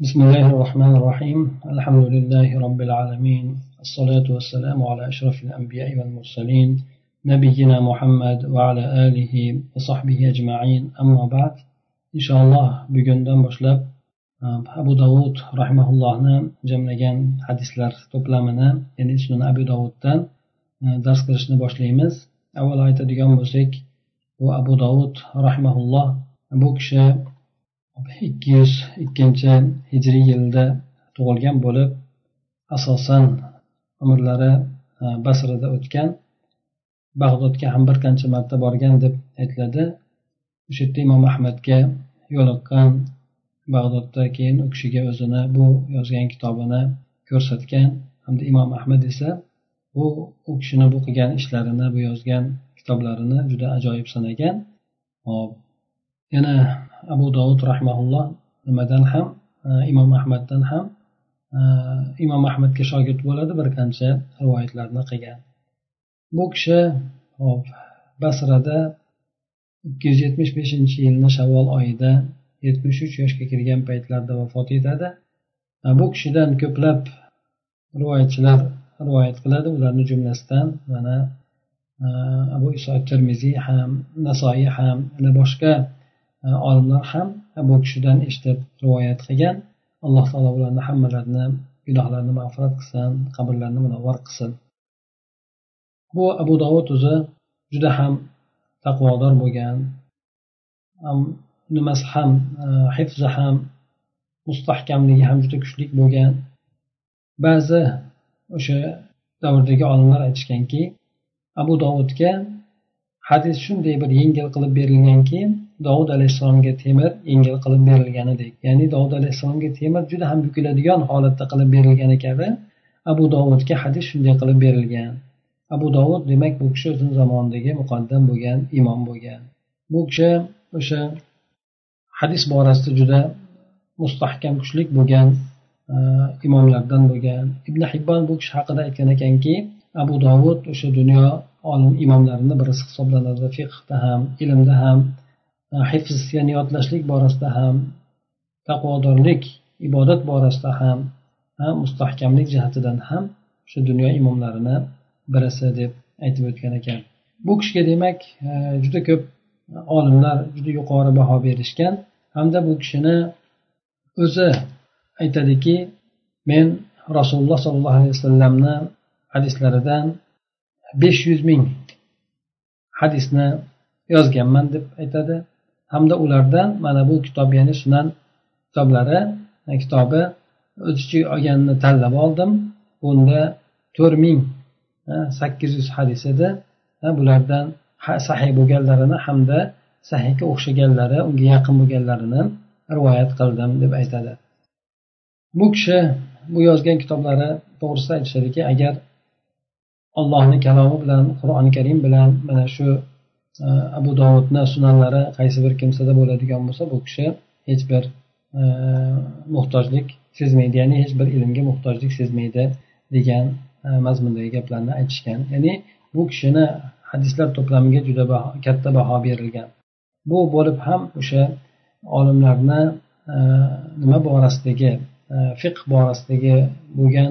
بسم الله الرحمن الرحيم. الحمد لله رب العالمين. الصلاة والسلام على أشرف الأنبياء والمرسلين نبينا محمد وعلى آله وصحبه أجمعين. أما بعد إن شاء الله بجن مشلب آه، أبو داود رحمه الله نام جملجان حديث لار تبلامنا يعني اسمنا أبو داود تان درس كرشنا بوشليمز أول آية ديان بوسيك هو أبو داود رحمه الله أبو كشاب ikki yuz ikkinchi hijriy yilda tug'ilgan bo'lib asosan umrlari e, basrada o'tgan bag'dodga ham bir qancha marta borgan deb aytiladi. O'sha yerda imom ahmadga yo'liqqan bag'dodda keyin u kishiga o'zini bu yozgan kitobini ko'rsatgan hamda imom ahmad esa bu u kishini bu qilgan ishlarini bu yozgan kitoblarini juda ajoyib sanagan. Hop yana abu dovud rahmaulloh nimadan ham e, imom ahmaddan ham e, imom ahmadga shogird bo'ladi bir qancha rivoyatlarni qilgan. Bu kishi hop basrada ikki yuz yetmish beshinchi yilni shavvol oyida yetmish uch yoshga kirgan paytlarida vafot etadi. E, bu kishidan ko'plab rivoyatchilar rivoyat qiladi. Ularni jumlasidan mana abu iso termiziy ham nasoiy ham boshqa Э, olimlar ham bu kishidan eshitib rivoyat qilgan. Alloh taolo ularni hammalarini gunohlarini mag'firat qilsin qabrlarini munavvar qilsin. Bu abu dovud o'zi juda ham taqvodor bo'lgan nimasi ham e, hifzi ham mustahkamligi ham juda kuchli bo'lgan. Ba'zi o'sha davrdagi olimlar aytishganki abu dovudga hadis shunday bir yengil qilib berilganki dovud alayhissalomga temir yengil qilib berilganidek. Ya'ni dovud alayhissalomga temir juda ham bukiladigan holatda qilib berilgani kabi abu dovudga hadis shunday qilib berilgan. Abu dovud demak bu kishi o'zini zamonidagi muqaddam bo'lgan imom bo'lgan. Bu kishi o'sha hadis borasida juda mustahkam kuchli bo'lgan e, imomlardan bo'lgan. Ibn hibbon bu kishi haqida aytgan ekanki abu dovud o'sha dunyo olim imomlarini birisi hisoblanadi fiqhda ham ilmda ham hifz ya'ni yodlashlik borasida ham taqvodorlik ibodat borasida ham mustahkamlik jihatidan ham o'sha dunyo imomlarini birisi deb aytib o'tgan ekan. Bu kishiga demak e, juda ko'p olimlar juda yuqori baho berishgan hamda bu kishini o'zi aytadiki men rasululloh sollallohu alayhi vasallamni hadislaridan besh yuz ming hadisni yozganman deb aytadi. Hamda ulardan mana bu kitob ya'ni sunan kitoblari kitobi o'z ichiga olganini tanlab oldim. Bunda to'rt ming sakkiz yuz hadis edi. Bulardan sahiy bo'lganlarini hamda sahiyga o'xshaganlari unga yaqin bo'lganlarini rivoyat qildim deb aytadi. Bu kishi bu yozgan kitoblari to'g'risida aytishadiki agar allohni kalomi bilan qur'oni karim bilan mana shu Э, abu dovudni sunanlari qaysi bir kimsada bo'ladigan bo'lsa bu kishi hech bir e, muhtojlik sezmaydi ya'ni hech bir ilmga muhtojlik sezmaydi degan e, mazmundagi gaplarni aytishgan. Ya'ni bu kishini hadislar to'plamiga juda baho, katta baho berilgan. Bu bo'lib ham o'sha olimlarni e, nima borasidagi e, fiqh borasidagi bo'lgan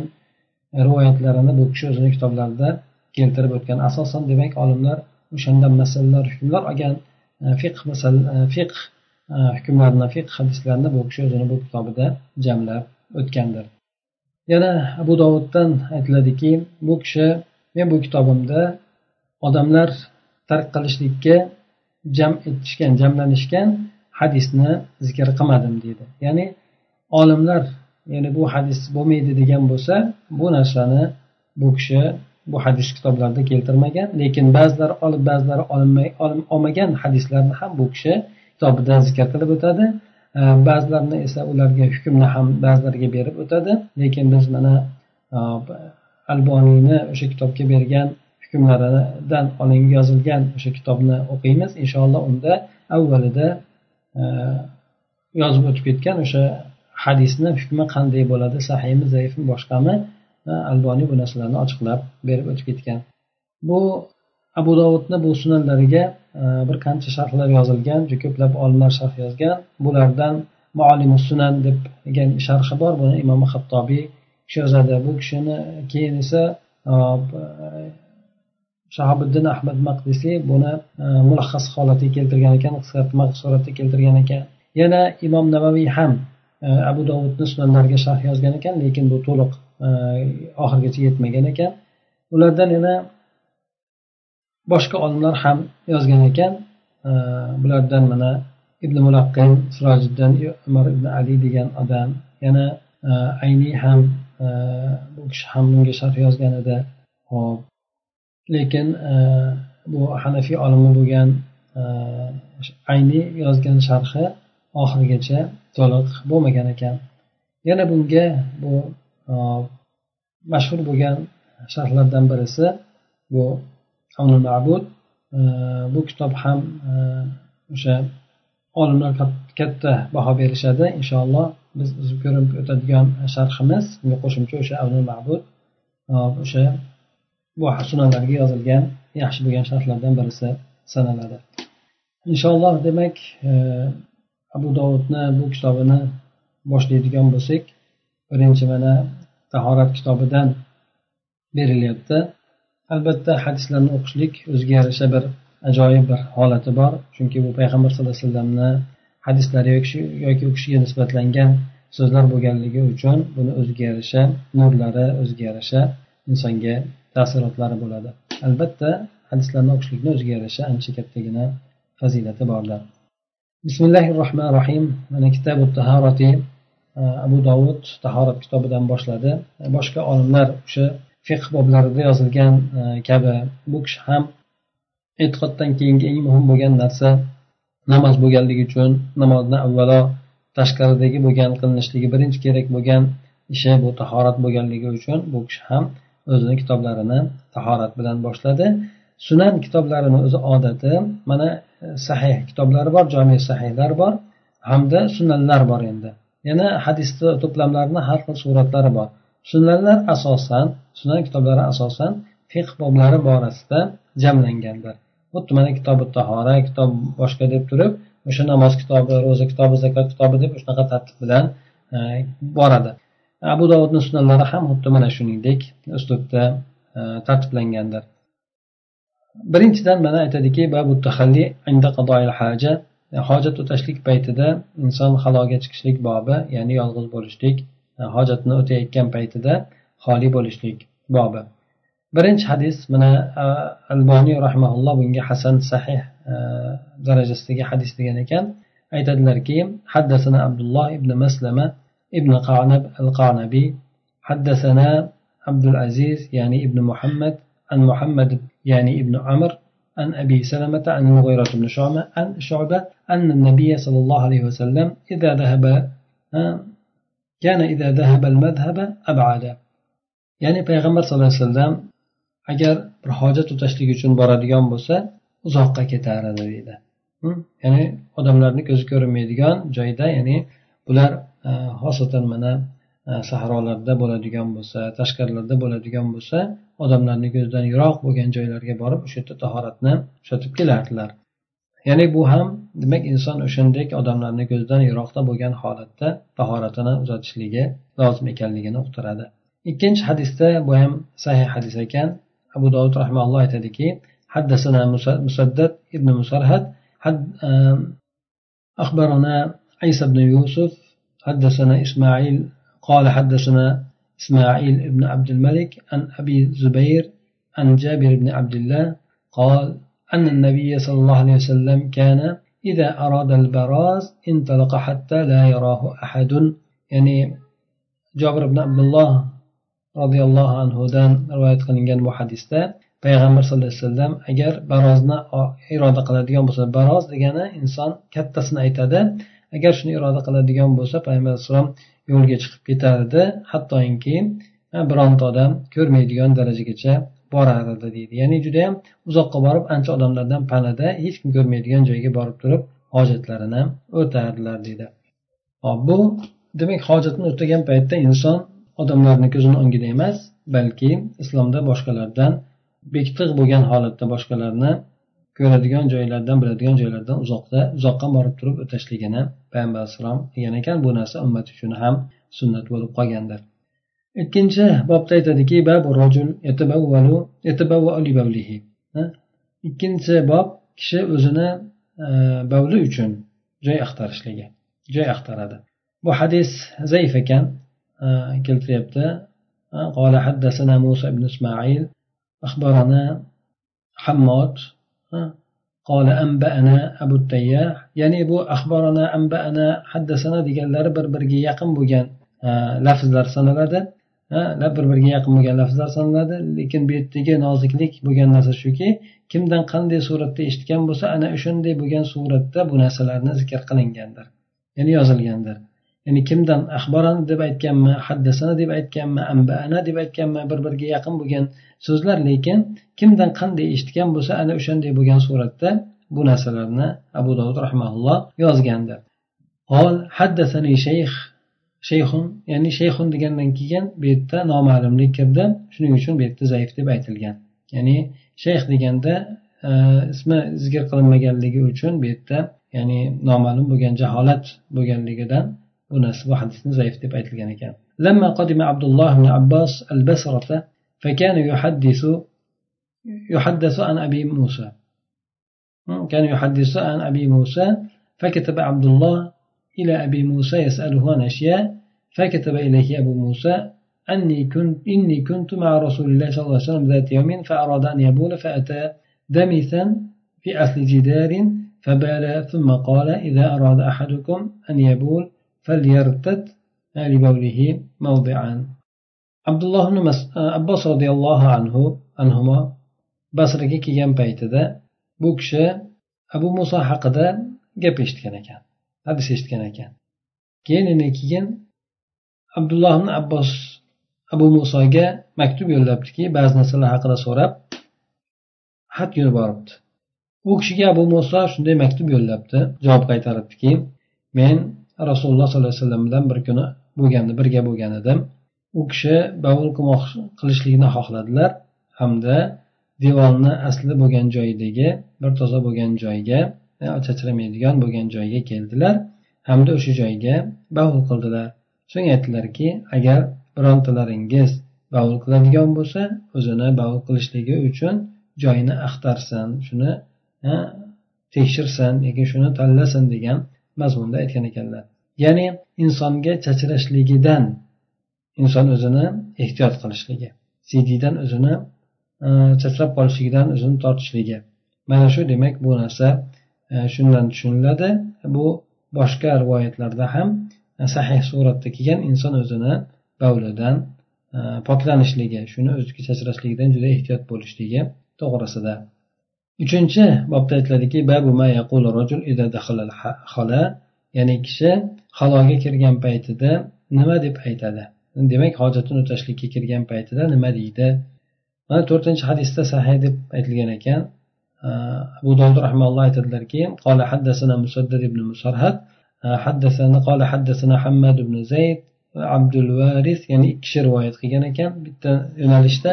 rivoyatlarini bu kishi o'zini kitoblarida keltirib o'tgan. Asosan demak olimlar o'shanda masalalar hukmlar olgan e, fiq fiqh masal fiq fiqh e, hukmlarini fiqh hadislarni bu kishi o'zini bu kitobida jamlab o'tgandir. Yana abu dovuddan aytiladiki bu kishi men bu kitobimda odamlar tark qilishlikka jam etishgan jamlanishgan hadisni zikr qilmadim deydi ya'ni olimlar ya'ni bu hadis bo'lmaydi degan bo'lsa bu narsani bu kishi bu hadis kitoblarida keltirmagan. Lekin ba'zilari olib ba'zilari olinmay olmagan hadislarni ham bu kishi kitobida zikr qilib o'tadi ba'zilarini esa ularga hukmni ham ba'zilariga berib o'tadi. Lekin biz mana e, alboniyni o'sha kitobga bergan hukmlaridan olingan yozilgan o'sha kitobni o'qiymiz. Inshaalloh unda avvalida e, yozib o'tib ketgan o'sha hadisni hukmi qanday bo'ladi sahiymi zaifmi boshqami alboniy bu narsalarni ochiqlab berib o'tib ketgan. Bu abu dovudni bu sunanlariga e, bir qancha sharhlar yozilgan juda ko'plab olimlar sharh yozgan. Bulardan muallimu sunan deb degan sharhi bor. Buni imom hattobiy kishi yozadi bu kishini keyin esa e, shahobiddin ahmad maqdisiy buni e, mulahhas holatiga keltirgan ekan qisqartma suratda keltirgan ekan. Yana imom navaviy ham abu dovudni sunanlariga sharh yozgan ekan lekin bu to'liq oxirigacha yetmagan ekan. Ulardan yana boshqa olimlar ham yozgan ekan. Bulardan mana ibn mulaqqin sirojiddin umar ibn ali degan odam. Yana e, ayniy ham e, bu kishi ham bunga sharh yozgan edi. Hop lekin e, bu hanafiy olimi bo'lgan ayniy yozgan sharhi oxirigacha to'liq bo'lmagan ekan. Yana bunga bu mashhur bo'lgan sharhlardan birisi bu mabud. Bu kitob ham o'sha olimlar katta baho berishadi. Inshaalloh biz ko'rib o'tadigan sharhimiz unga qo'shimcha o'sha avnul mabud. O'sha bu sunalarga yozilgan yaxshi bo'lgan sharhlardan birisi sanaladi. Inshaalloh demak abu dovudni bu kitobini boshlaydigan bo'lsak birinchi mana tahorat kitobidan berilyapti. Albatta hadislarni o'qishlik o'ziga yarasha bir ajoyib bir holati bor chunki bu payg'ambar sallallohu alayhi vasallamni hadislari yoki u kishiga nisbatlangan so'zlar bo'lganligi uchun buni o'ziga yarasha nurlari o'ziga yarasha insonga taassurotlari bo'ladi. Albatta hadislarni o'qishlikni o'ziga yarasha ancha kattagina fazilati bordir bismillahi rohmanir rohim mana kitabu tahorati abu dovud tahorat kitobidan boshladi. Boshqa olimlar o'sha fiqh boblarida yozilgan e, kabi bu kishi ham e'tiqoddan keyingi eng muhim bo'lgan narsa namoz bo'lganligi uchun namozni avvalo tashqaridagi bo'lgan qilinishligi birinchi kerak bo'lgan ishi bu tahorat bo'lganligi uchun bu kishi ham o'zini kitoblarini tahorat bilan boshladi. Sunan kitoblarini o'zi odati mana e, sahih kitoblari bor jomi sahihlar bor hamda sunanlar bor endi. Yana hadisni to'plamlarini har xil suratlari bor. Sunanlar asosan sunan kitoblari asosan fiqh boblari borasida jamlangandir xuddi mana kitobi tahora kitob boshqa deb turib o'sha namoz kitobi ro'za kitobi zakot kitobi deb shunaqa tartib bilan e, boradi. Abu dovudni sunanlari ham xuddi mana shuningdek uslubda e, tartiblangandir birinchidan mana aytadiki E, hojat o'tashlik paytida inson haloga chiqishlik bobi ya'ni yolg'iz bo'lishlik e, hojatni o'tayotgan paytida xoli bo'lishlik bobi. Birinchi hadis mana e, alboniy rahmaulloh bunga hasan sahih darajasidagi hadis degan ekan. Aytadilarki haddasana abdulloh ibn maslama ibn qanab al qanabiy haddasana abdul aziz ya'ni ibn muhammad an muhammad ya'ni ibn amr عن أبي سلمة عن المغيرة بن شعبة عن شعبة أن النبي صلى الله عليه وسلم إذا ذهب كان إذا ذهب المذهب أبعد ya'ni payg'ambar sallallohu alayhi vasallam agar bir hojat o'tashlik uchun boradigan bo'lsa uzoqqa ketar edi deydi ya'ni odamlarni ko'zi ko'rinmaydigan joyda ya'ni bular xosatan mana e, sahrolarda bo'ladigan bo'lsa tashqarilarda bo'ladigan bo'lsa odamlarni ko'zidan yiroq bo'lgan joylarga borib o'sha yerda tahoratni ushatib kelardilar ya'ni bu ham demak inson o'shandek odamlarni ko'zidan yiroqda bo'lgan holatda tahoratini uzatishligi lozim ekanligini uqtiradi ikkinchi hadisda bu ham sahih hadis ekan abu dovud rahmaulloh aytadiki حدثنا مسدد ابن مسرهد حد أخبرنا عيسى بن يوسف حدثنا إسماعيل قال حدثنا إسماعيل بن عبد الملك عن أبي زبير عن جابر بن عبد الله قال أن النبي صلى الله عليه وسلم كان إذا أراد البراز انطلق حتى لا يراه أحد يعني جابر بن عبد الله رضي الله عنه دان رواية qilingan bu hadisda payg'ambar sallallohu alayhi vasallam agar barozni iroda qiladigan bo'lsa baroz degani inson kattasini aytadi agar shuni iroda qiladigan bo'lsa payg'ambar alayhissalom yo'lga chiqib ketardi. Hattoki bironta odam ko'rmaydigan darajagacha borar edi deydi. Ya'ni judayam uzoqqa borib ancha odamlardan panada hech kim ko'rmaydigan joyga borib turib hojatlarini o'tardilar deydi. Hop bu demak hojatni o'tagan paytda inson odamlarni ko'zini o'ngida emas balki islomda boshqalardan bektiq bo'lgan holatda boshqalarni ko'radigan joylardan biladigan joylardan uzoqda uzoqqa borib turib o'tashligini payg'ambar alayhissalom degan ekan bu narsa ummat uchun ham sunnat bo'lib qolgandir ikkinchi bobda aytadiki ikkinchi bob kishi o'zini e, bavli uchun joy axtarishligi joy axtaradi bu hadis zaif ekan e, keltiryapti قال حدثنا موسى بن إسماعيل أخبرنا حماد قال أنبأنا أبو التياح ya'ni bu axborona ambana haddasana deganlari bir biriga yaqin bo'lgan lafzlar sanaladi bir biriga yaqin bo'lgan lafzlar sanaladi lekin bu yerdagi noziklik bo'lgan narsa shuki kimdan qanday suratda eshitgan bo'lsa ana o'shanday bo'lgan suratda bu narsalarni zikr qilingandir ya'ni yozilgandir Ya'ni kimdan axborani deb aytganmi haddasana deb aytganmi ambaana deb aytganmi bir biriga yaqin bo'lgan so'zlar lekin kimdan qanday eshitgan bo'lsa ana o'shanday bo'lgan suratda bu narsalarni abu dovud rahmaulloh yozgandi. Ol haddasani shayx shayxun ya'ni shayxun degandan keyin bu yerda noma'lumlik kirdi shuning uchun bu yerda zaif deb aytilgan. Ya'ni shayx deganda e, ismi zikr qilinmaganligi uchun bu yerda ya'ni noma'lum bo'lgan jaholat bo'lganligidan bu hadisni zaif deb aytilgan ekan لما قدم عبد الله بن عباس البصرة فكان يحدث يحدث عن أبي موسى. كان يحدث عن أبي موسى فكتب عبد الله إلى أبي موسى يسأله عن أشياء فكتب إليه أبو موسى أني كنت إني كنت مع رسول الله صلى الله عليه وسلم ذات يوم فأراد أن يبول فأتى دمثا في أصل جدار فبال ثم قال إذا أراد أحدكم أن يبول فليرتد لبوله موضعا عبد الله بن abbos roziyallohu anhu anhuma basraga kelgan paytida bu kishi abu muso haqida gap eshitgan ekan hadis eshitgan ekan keyin keyin abdulloh ibn abbos abu musoga maktub yo'llabdiki ba'zi narsalar haqida so'rab xat yuboribdi u kishiga abu muso shunday maktub yo'llabdi javob qaytaribdiki men rasululloh sollallohu alayhi vasallam bilan bir kuni bo'lganda birga bo'lgan edim. U kishi bavul qilishlikni xohladilar hamda devorni asli bo'lgan joyidagi bir toza bo'lgan joyga e, chachramaydigan bo'lgan joyga keldilar hamda o'sha joyga bavul qildilar. So'ng aytdilarki agar birontalaringiz bavul qiladigan bo'lsa o'zini bavul qilishligi uchun joyini axtarsin shuni e, tekshirsin yoki shuni tanlasin degan mazmunda aytgan ekanlar. Ya'ni insonga chachrashligidan inson o'zini ehtiyot qilishligi siydidan o'zini e, chachrab qolishligidan o'zini tortishligi. Mana shu demak bu narsa e, shundan tushuniladi. Bu boshqa rivoyatlarda ham e, sahih suratda kelgan inson o'zini bavlidan e, poklanishligi shuni o'ziga chachrashligidan juda ehtiyot bo'lishligi to'g'risida. Uchinchi bobda aytiladiki ya'ni kishi haloga kirgan paytida nima deb aytadi? Demak hojatini o'tashlikka kirgan paytida nima deydi? Mana to'rtinchi hadisda sahiy deb aytilgan ekan. Abu dovud rahmalloh aytadilarki qola haddasana musaddad ibn musarhat haddasana qola haddasana hammad ibn zayd abdul varis ya'ni ikki kishi rivoyat qilgan ekan. Bitta yo'nalishda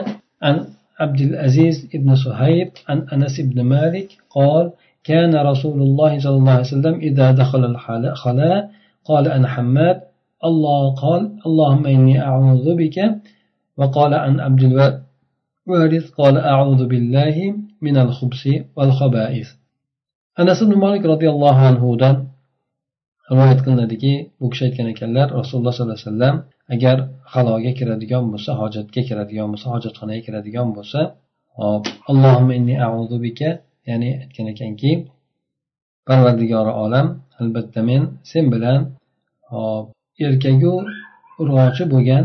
an abdul aziz ibn suhayb an anas ibn malik qol كان رسول الله صلى الله عليه وسلم إذا دخل الخلاء قال أنا حماد الله قال اللهم إني أعوذ بك وقال عن عبد الوارث قال أعوذ بالله من الخبث والخبائث anas ibn molik roziyallohu anhudan rivoyat qilinadiki bu kishi aytgan ekanlar rasululloh sollallohu alayhi vasallam agar haloga kiradigan bo'lsa hojatga kiradigan bo'lsa hojatxonaga kiradigan bo'lsa hop allohimma inni auzu bika ya'ni aytgan ekanki parvardigori olam albatta men sen bilan hop erkagu urg'ochi bo'lgan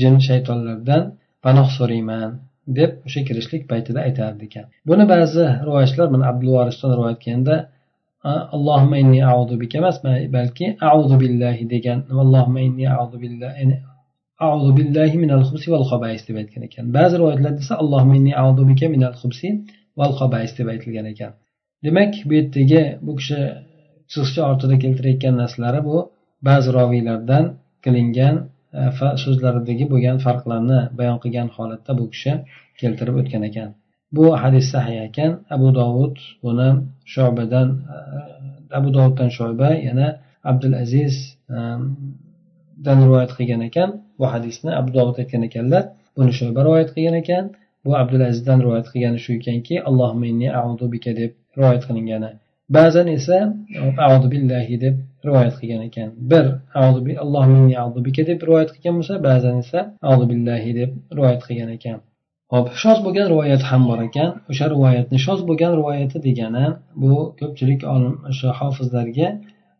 jin shaytonlardan panoh so'rayman deb o'sha kirishlik paytida aytardi ekan. Buni ba'zi rivoyatchilar mana abdulvarisdan rivoyat qilganda allohimma inni audu bika emas balki audu billahi degan allohimma inni audu billahi audu billahi minal xubsi val xobais deb aytgan ekan. Ba'zi rivoyatlarda esa allohimma inni audu bika minal xubsi val xobais deb aytilgan ekan. Demak bu yerdagi bu kishi chiziqcha ortida keltirayotgan narsalari bu. Ba'zi roviylardan qilingan e, so'zlaridagi bo'lgan farqlarni bayon qilgan holatda bu kishi keltirib o'tgan ekan. Bu hadis sahiy ekan. Abu dovud buni shobadan e, e, abu dovuddan shoba yana abdul aziz dan rivoyat qilgan ekan. Bu hadisni abu dovud aytgan ekanlar buni shoba rivoyat qilgan ekan. Bu abdulazizdan rivoyat qilgani shu ekanki audu bika deb rivoyat qilingani. Ba'zan esa audu billahi deb rivoyat qilgan ekan. Bir allohimma bika deb rivoyat qilgan bo'lsa ba'zan esa audu billahi deb rivoyat qilgan ekan. Hop shoz bo'lgan rivoyat ham bor ekan. O'sha rivoyatni shoz bo'lgan rivoyati degani bu ko'pchilik olim o'sha hofizlarga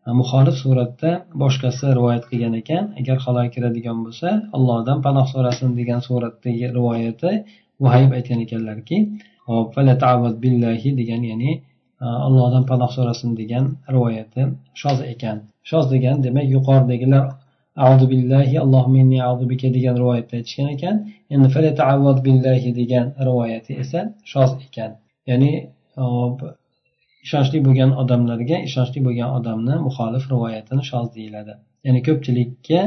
e, muxolif suratda boshqasi rivoyat qilgan ekan. Agar halol kiradigan bo'lsa allohdan panoh so'rasin degan suratdagi rivoyati vahayib aytgan ekanlarki billahi degan ya'ni e, allohdan panoh so'rasin degan rivoyati shoz ekan. Shoz degan demak yuqoridagilar audu billahi allohumma inni audu bika degan rivoyatda aytishgan ekan. Endi billahi degan rivoyati esa shoz ekan. Ya'ni e, ishonchli bo'lgan odamlarga ishonchli bo'lgan odamni muxolif rivoyatini shoz deyiladi. Ya'ni ko'pchilikka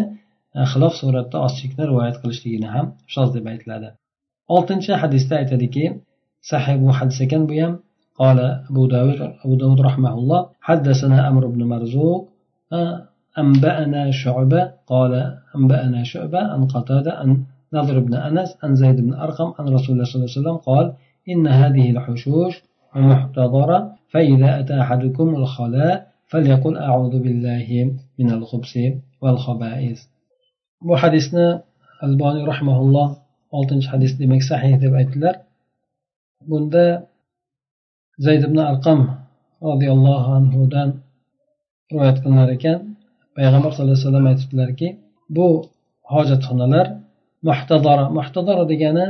e, xilof suratda ozchilikni rivoyat qilishligini ham shoz deb aytiladi. Oltinchi hadisda aytadiki sahih bu hadis ekan bu ham. قال أبو داود أبو داود رحمه الله حدثنا أمر بن مرزوق أنبأنا شعبة قال أنبأنا شعبة عن قتادة عن نضر بن أنس عن زيد بن أرقم عن رسول الله صلى الله عليه وسلم قال إن هذه الحشوش محتضرة فإذا أتى أحدكم الخلاء فليقل أعوذ بالله من الخبث والخبائث bu hadisni alboniy rahmaulloh oltinchi hadis demak sahih deb aytdilar. Bunda zayd ibn arqam roziyallohu anhudan rivoyat qilinar ekan. Payg'ambar sallallohu alayhi vasallam aytibdilarki bu hojatxonalar muhtadora muhtadora degani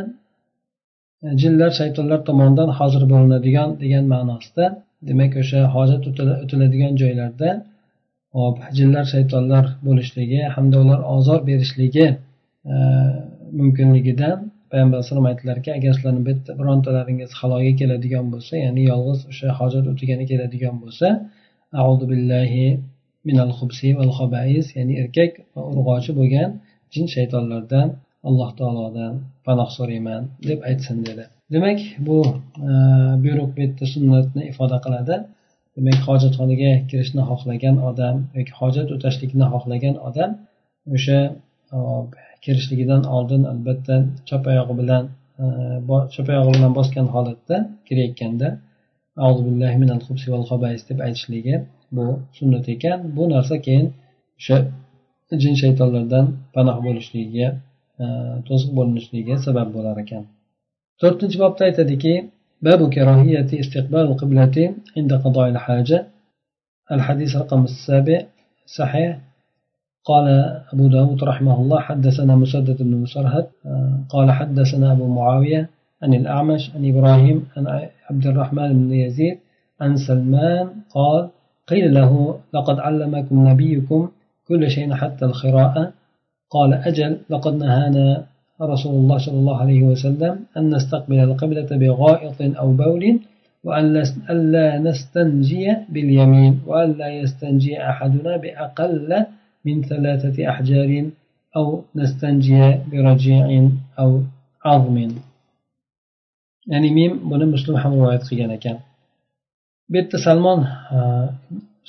e, jinlar shaytonlar tomonidan hozir bo'linadigan degan ma'nosida. Demak o'sha hojat o'tiladigan joylarda hop jinlar shaytonlar bo'lishligi hamda ular ozor berishligi e, mumkinligidan payg'ambar alayhisalom aytdilarki agar sizlarni bitta birontalaringiz haloga keladigan bo'lsa ya'ni yolg'iz o'sha hojat o'tigani keladigan bo'lsa audu billahi minal xubsi val xobais ya'ni erkak va urg'ochi bo'lgan jin shaytonlardan alloh taolodan panoh so'rayman deb aytsin dedi. Demak bu e, buyruq bu yerda sunnatni ifoda qiladi. Demak hojatxonaga kirishni xohlagan odam yoki hojat o'tashlikni xohlagan odam o'sha e, kirishligidan oldin albatta chap oyog'i bilan e, chap oyog'i bilan bosgan holatda kirayotganda deb aytishligi bu sunnat ekan bu narsa keyin o'sha jin shaytonlardan panoh bo'lishligiga to'siq bo'linishligiga sabab bo'lar ekan to'rtinchi bobda aytadiki باب كراهية استقبال القبلة عند قضاء الحاجة الحديث رقم السابع صحيح قال أبو داود رحمه الله حدثنا مسدد بن مسرهد قال حدثنا أبو معاوية عن الأعمش عن إبراهيم عن عبد الرحمن بن يزيد عن سلمان قال قيل له لقد علمكم نبيكم كل شيء حتى القراءة. قال أجل لقد نهانا رسول الله صلى الله عليه وسلم أن نستقبل القبلة بغائط أو بول وأن لا نستنجي باليمين وأن لا يستنجي أحدنا بأقل من ثلاثة أحجار أو نستنجي برجيع أو عظم ya'ni men buni muslim ham rivoyat qilgan ekan bu yerda salmon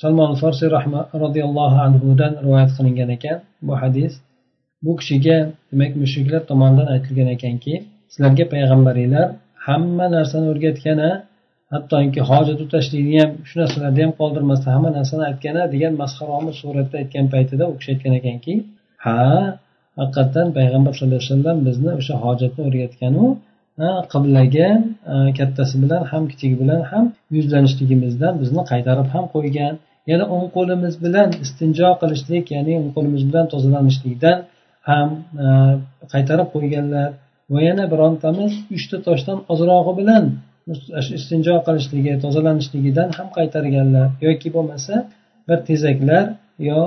salmon forsiy roziyallohu anhudan rivoyat qilingan ekan bu hadis bu kishiga demak mushriklar tomonidan aytilgan ekanki sizlarga payg'ambaringlar hamma narsani o'rgatgan hattoki hojat o'tashlikni ham shu narsalarni ham qoldirmasdan hamma narsani aytgana degan masxaromuz suratda aytgan paytida u kishi aytgan ekanki ha haqiqatdan payg'ambar sallallohu alayhi vasallam bizni o'sha hojatni o'rgatganu qiblaga kattasi bilan ham kichigi bilan ham yuzlanishligimizdan bizni qaytarib ham qo'ygan. Yana o'ng qo'limiz bilan istinjo qilishlik ya'ni o'ng qo'limiz bilan tozalanishlikdan ham qaytarib qo'yganlar. Va yana birontamiz uchta toshdan ozrog'i bilan istinjo qilishligi tozalanishligidan ham qaytarganlar yoki bo'lmasa bir tezaklar yo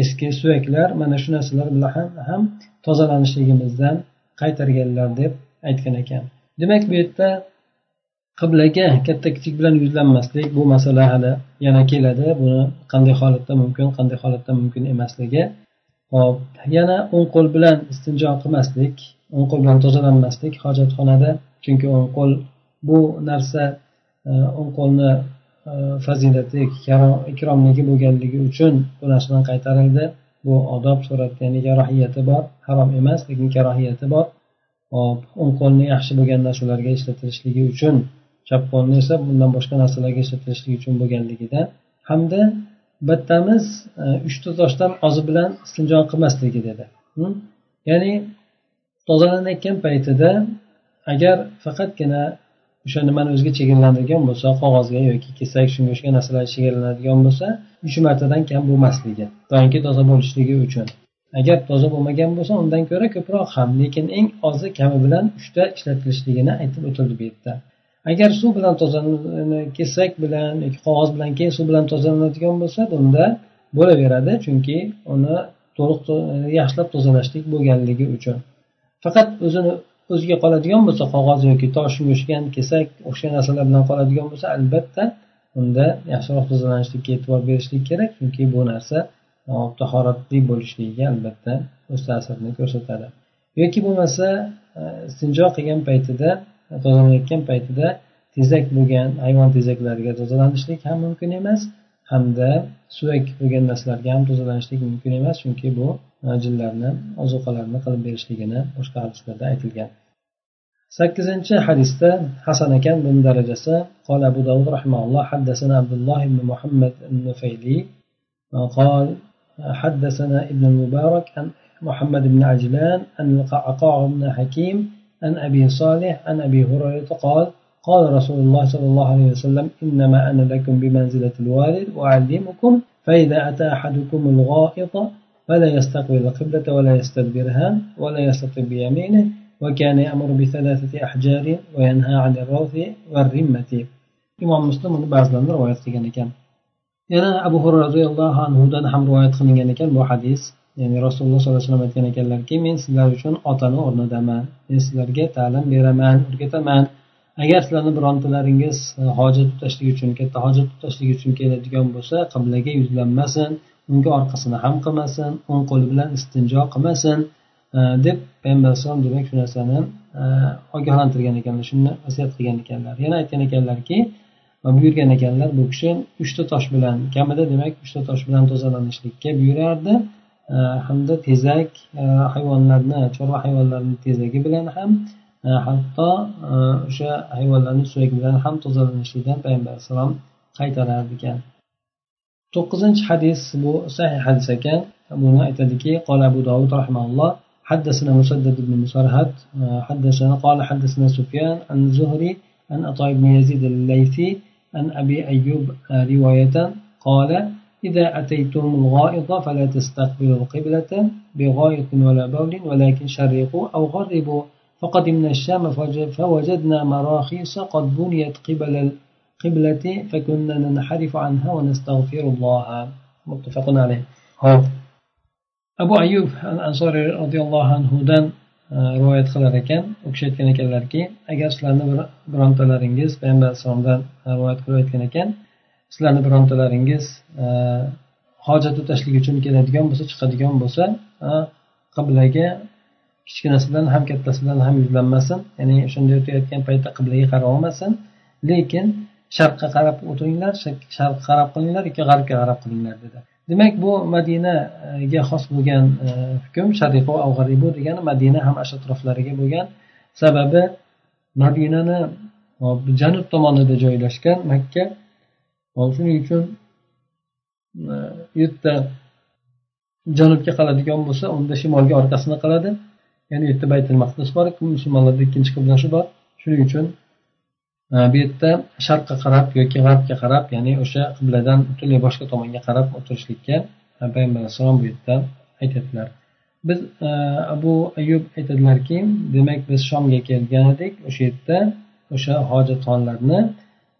eski suyaklar mana shu narsalar bilan ham, ham tozalanishligimizdan qaytarganlar deb aytgan ekan. Demak bu yerda qiblaga katta kichik bilan yuzlanmaslik bu masala hali yana keladi. Buni qanday holatda mumkin qanday holatda mumkin emasligi. Hop yana o'ng qo'l bilan istinjo qilmaslik o'ng qo'l bilan tozalanmaslik hojatxonada chunki o'ng qo'l bu narsa e, o'ng qo'lni e, fazilati ikromligi bo'lganligi uchun bu narsadan qaytarildi. Bu odob suratda ya'ni karohiyati bor harom emas lekin karohiyati bor. Hop o'ng qo'lni yaxshi bo'lgan narsalarga ishlatilishligi uchun chap qo'lni esa bundan boshqa narsalarga ishlatilishligi uchun bo'lganligida hamda bittamiz e, uchta toshdan ozi bilan istinjo qilmasligi dedi. Ya'ni tozalanayotgan paytida agar faqatgina o'sha nimani o'ziga chegaralanadigan bo'lsa qog'ozga yoki kesak shunga o'xshagan narsalar chegaralanadigan bo'lsa uch martadan kam bo'lmasligi doimki toza bo'lishligi uchun. Agar toza bo'lmagan bo'lsa undan ko'ra ko'proq ham lekin eng ozi kami bilan uchta ishlatilishligini aytib o'tildi bu yerda. Agar suv bilan kesak bilan yoki qog'oz bilan keyin suv bilan tozalanadigan bo'lsa bunda bo'laveradi chunki uni to'liq yaxshilab tozalashlik bo'lganligi uchun. Faqat o'zini o'ziga qoladigan bo'lsa qog'oz yoki tosh shunga kesak o'xshagan narsalar bilan qoladigan bo'lsa albatta unda yaxshiroq tozalanishlikka e'tibor berishlik kerak chunki bu narsa e, tahoratli bo'lishligiga albatta o'z ta'sirini ko'rsatadi. Yoki bo'lmasa e, istinjo qilgan paytida e, tozalanayotgan paytida tezak bo'lgan hayvon tezaklariga tozalanishlik ham mumkin emas hamda suyak bo'lgan narsalarga ham tozalanishlik mumkin emas chunki bu jinlarni ozuqalarni qilib berishligini boshqa hadislarda aytilgan. Sakkizinchi hadisda hasan ekan buni darajasi قال أبو داود رحمه الله حدثنا عبد الله بن محمد النفيلي قال حدثنا ابن المبارك عن محمد بن عجلان عن القعقاع بن حكيم عن أبي صالح عن أبي هريرة قال قال رسول الله صلى الله عليه وسلم إنما أنا لكم بمنزلة الوالد وأعلمكم فإذا أتى أحدكم الغائط فلا يستقبل القبلة ولا يستدبرها ولا يستطيع بيمينه وكان يأمر بثلاثة أحجار وينهى عن الروث والرمة imom muslim uni ba'zilarni rivoyat qilgan ekan yana abu hurra roziyallohu anhudan ham rivoyat qilingan ekan bu hadis ya'ni rasululloh sollallohu alayhi vasallam aytgan ekanlarki men sizlar uchun otani o'rnidaman men sizlarga ta'lim beraman o'rgataman agar sizlarni birontalaringiz hojat tutashlik uchun katta hojat tutashlik uchun keladigan bo'lsa qiblaga yuzlanmasin unga orqasini ham qilmasin o'ng qo'li bilan istinjo qilmasin e, deb payg'ambar alayhisalom demak shu narsani e, ogohlantirgan ekanlar shuni vasiyat qilgan ekanlar. Yana aytgan ekanlarki buyurgan ekanlar bu kishi uchta tosh bilan kamida demak uchta tosh bilan tozalanishlikka buyurardi. E, hamda tezak hayvonlarni chorva hayvonlarini tezagi bilan ham hatto o'sha hayvonlarni suyagi bilan ham tozalanishlikdan payg'ambar alayhissalom qaytarar ekan to'qqizinchi hadis bu sahih hadis ekan. Buni aytadiki قال أبو داود رحمه الله حدثنا مسدد بن مسرهد حدثنا قال حدثنا سفيان عن زهري عن عطاء بن يزيد الليثي عن أبي أيوب رواية قال إذا أتيتم الغائط فلا تستقبلوا القبلة بغائط ولا بول ولكن شرقوا أو غربوا فقدمنا الشام فوجدنا مراخيص قد بنيت قبل القبلة فكنا ننحرف عنها ونستغفر الله متفق عليه hop abu ayub al ansoriy roziyallohu anhudan rivoyat qilar ekan u kishi aytgan ekanlarki agar sizlarni birontalaringiz payg'ambar alayhissalomdan rivoyat qilib aytgan ekan sizlarni birontalaringiz hojat o'tashlik uchun keladigan bo'lsa chiqadigan bo'lsa qiblaga kichkinasidan ham kattasidan ham yuzlanmasin ya'ni o'shanday o'tayotgan paytda qiblaga qarab olmasin lekin sharqqa qarab o'tiringlar sharqqa qarab qilinglar yoki g'arbga qarab qilinglar dedi. Demak bu madinaga xos bo'lgan e, hukm shariqu g'aribu degani madina ham shu atroflariga bo'lgan. Sababi madinani e, janub tomonida joylashgan makka. E, shuning uchun u yerda janubga qaladigan bo'lsa unda shimolga orqasini qiladi. Ya'ni u yerda baytul maqdis bor musulmonlarda ikkinchi qiblasi bor. Shuning uchun bu yerda sharqqa qarab yoki g'arbga qarab ya'ni o'sha qibladan butunlay boshqa tomonga qarab o'tirishlikka e, payg'ambar alayhissalom bu yerda aytadilar. Biz e, abu ayub aytadilarki demak biz shomga kelgan edik o'sha yerda o'sha hojatxonlarni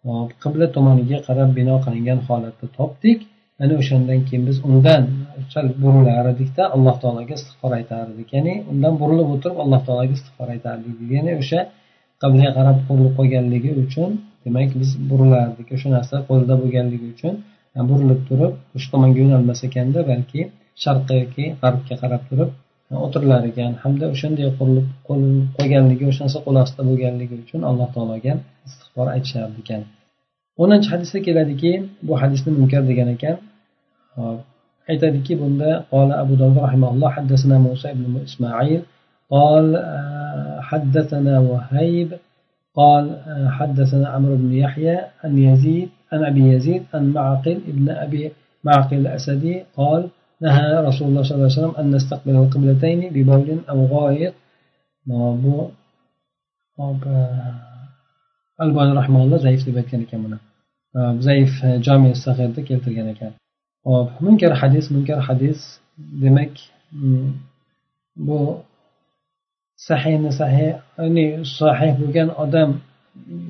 e, qibla tomoniga qarab bino qilingan holatda topdik. Ana o'shandan keyin biz undan sal burilar edikda alloh taologa istig'for aytardik. Ya'ni undan burilib o'tirib alloh taologa istig'for aytardik. Ya'ni o'sha qiblaga qarab qurilib qolganligi uchun demak biz burilardik o'sha narsa qo'lida bo'lganligi uchun burilib turib o'sha tomonga yo'nalmas ekanda balki sharqqa yoki g'arbga qarab turib o'tirilar ekan. Hamda o'shanday qurilib qolganligi o'sha narsa qo'l ostida bo'lganligi uchun alloh taologa istig'for aytishardi ekan. O'ninchi hadisda keladiki bu hadisni munkar degan ekan. Aytadiki bunda qola abu dovud rahimalloh haddasana musa ibn ismoil قال حدثنا وهيب. قال حدثنا عمرو بن يحيى عن يزيد عن أبي يزيد عن معقل ابن أبي معقل الأسدي. قال نهى رسول الله صلى الله عليه وسلم أن نستقبل القبلتين ببول أو غائط. bu albani rahmaulloh zaif deb aytgan ekan buni zaif jomi sahirda keltirgan ekan hop munkar hadis munkar hadis demak bu sahiyni sahiy ya'ni sahih bo'lgan odam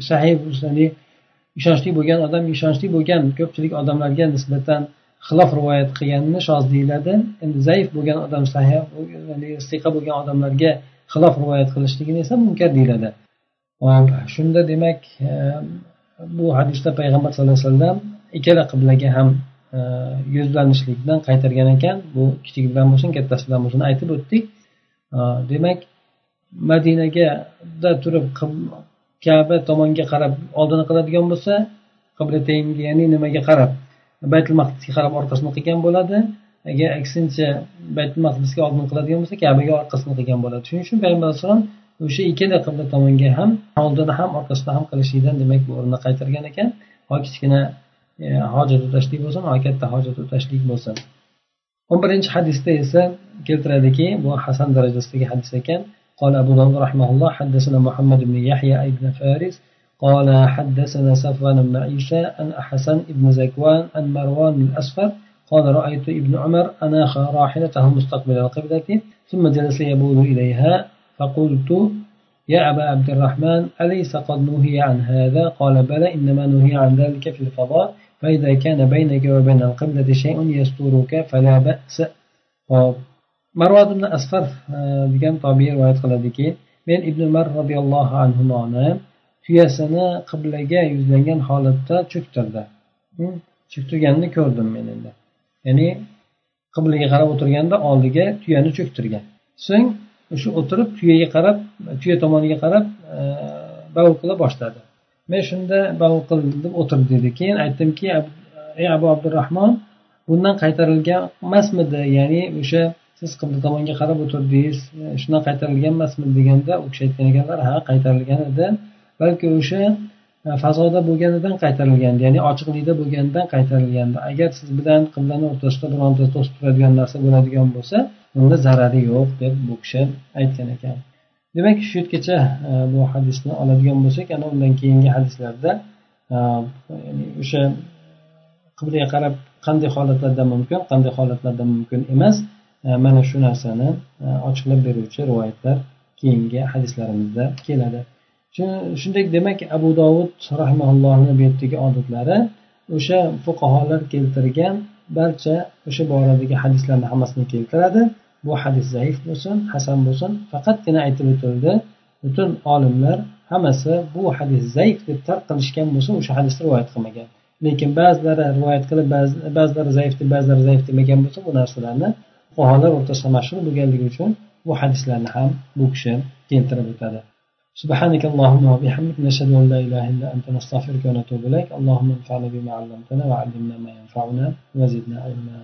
sahih ya'ni ishonchli bo'lgan odam ishonchli bo'lgan ko'pchilik odamlarga nisbatan xilof rivoyat qilganini shoz deyiladi. Endi zaif bo'lgan odam sahih ya'ni istiqa bo'lgan odamlarga xilof rivoyat qilishligini esa munkar deyiladi. Hop shunda demak e, bu hadisda payg'ambar sallallohu alayhi vasallam ikkala qiblaga ham e, yuzlanishlikdan qaytargan ekan. Bu kichigidan bo'lsin kattasidan bo'lsin aytib o'tdik. E, demak madinaga turib kaba tomonga qarab oldini qiladigan bo'lsa qiblatayinga ya'ni nimaga qarab? Baytul maqdisga qarab orqasini qilgan bo'ladi. Agar aksincha baytul maqdisga oldin qiladigan bo'lsa kabaga orqasini qilgan bo'ladi. Shuning uchun payg'ambar alayhissalom o'sha ikkala qibla tomonga ham oldini ham orqasini ham qilishlikdan demak bu o'rinda qaytargan ekan. Ho kichkina e, hojat o'tashlik bo'lsin ho katta hojat o'tashlik bo'lsin. o'n birinchi hadisda esa keltiradiki bu hasan darajasidagi hadis ekan. قال أبو داود رحمه الله حدثنا محمد بن يحيى بن فارس قال حدثنا صفوان بن عيسى عن حسن بن زكوان عن مروان الأسفر قال رأيت ابن عمر أناخ راحلته مستقبل القبلة ثم جلس يبول إليها فقلت يا أبا عبد الرحمن أليس قد نهي عن هذا؟ قال بلى إنما نهي عن ذلك في الفضاء فإذا كان بينك وبين القبلة شيء يسترك فلا بأس. Marvat ibn asfar e, degan tobiy rivoyat qiladiki men ibn umar roziyallohu anhuni tuyasini qiblaga yuzlangan holatda cho'ktirdi. Cho'ktirganini ko'rdim men endi. Ya'ni qiblaga qarab o'tirganda oldiga tuyani cho'ktirgan. So'ng o'sha o'tirib tuyaga qarab tuya tomoniga qarab e, bavul qila boshladi. Men shunda bavul deb o'tirdi dedi. Keyin aytdimki ey abu abdurahmon bundan qaytarilgan emasmidi ya'ni o'sha siz qibla tomonga qarab o'tirdingiz e, shundan qaytarilgan emasmi? deganda u kishi aytgan ekanlar ha qaytarilgan edi balki o'sha e, fazoda bo'lganidan qaytarilgandi ya'ni ochiqlikda bo'lganidan qaytarilgandi. Agar siz bilan qiblani o'rtasida bironta to'sib turadigan narsa bo'ladigan bo'lsa unda zarari yo'q deb bu kishi aytgan ekan. Demak shu yergacha e, bu hadisni oladigan bo'lsak ana undan keyingi hadislarda e, o'sha qiblaga qarab qanday holatlarda mumkin qanday holatlarda mumkin emas E, mana shu narsani e, ochiqlab beruvchi rivoyatlar keyingi hadislarimizda keladi. Shunday demak abu dovud rahmaullohni bu yerdagi odatlari o'sha fuqarolar keltirgan barcha o'sha boradagi hadislarni hammasini keltiradi. Bu hadis zaif bo'lsin hasan bo'lsin faqatgina aytib o'tildi. Butun olimlar hammasi bu hadis zaif deb tark qilishgan bo'lsa o'sha hadisni rivoyat qilmagan. Lekin ba'zilari rivoyat qilib ba'zilari zaif deb ba'zilari zaif demagan bo'lsa bu narsalarni fuqarolar o'rtasida mashhur bo'lganligi uchun bu hadislarni ham bu kishi keltirib o'tadi. سبحانك اللهم وبحمدك نشهد أن لا إله إلا أنت نستغفرك ونتوب إليك اللهم انفعنا بما علمتنا وعلمنا ما ينفعنا وزدنا علما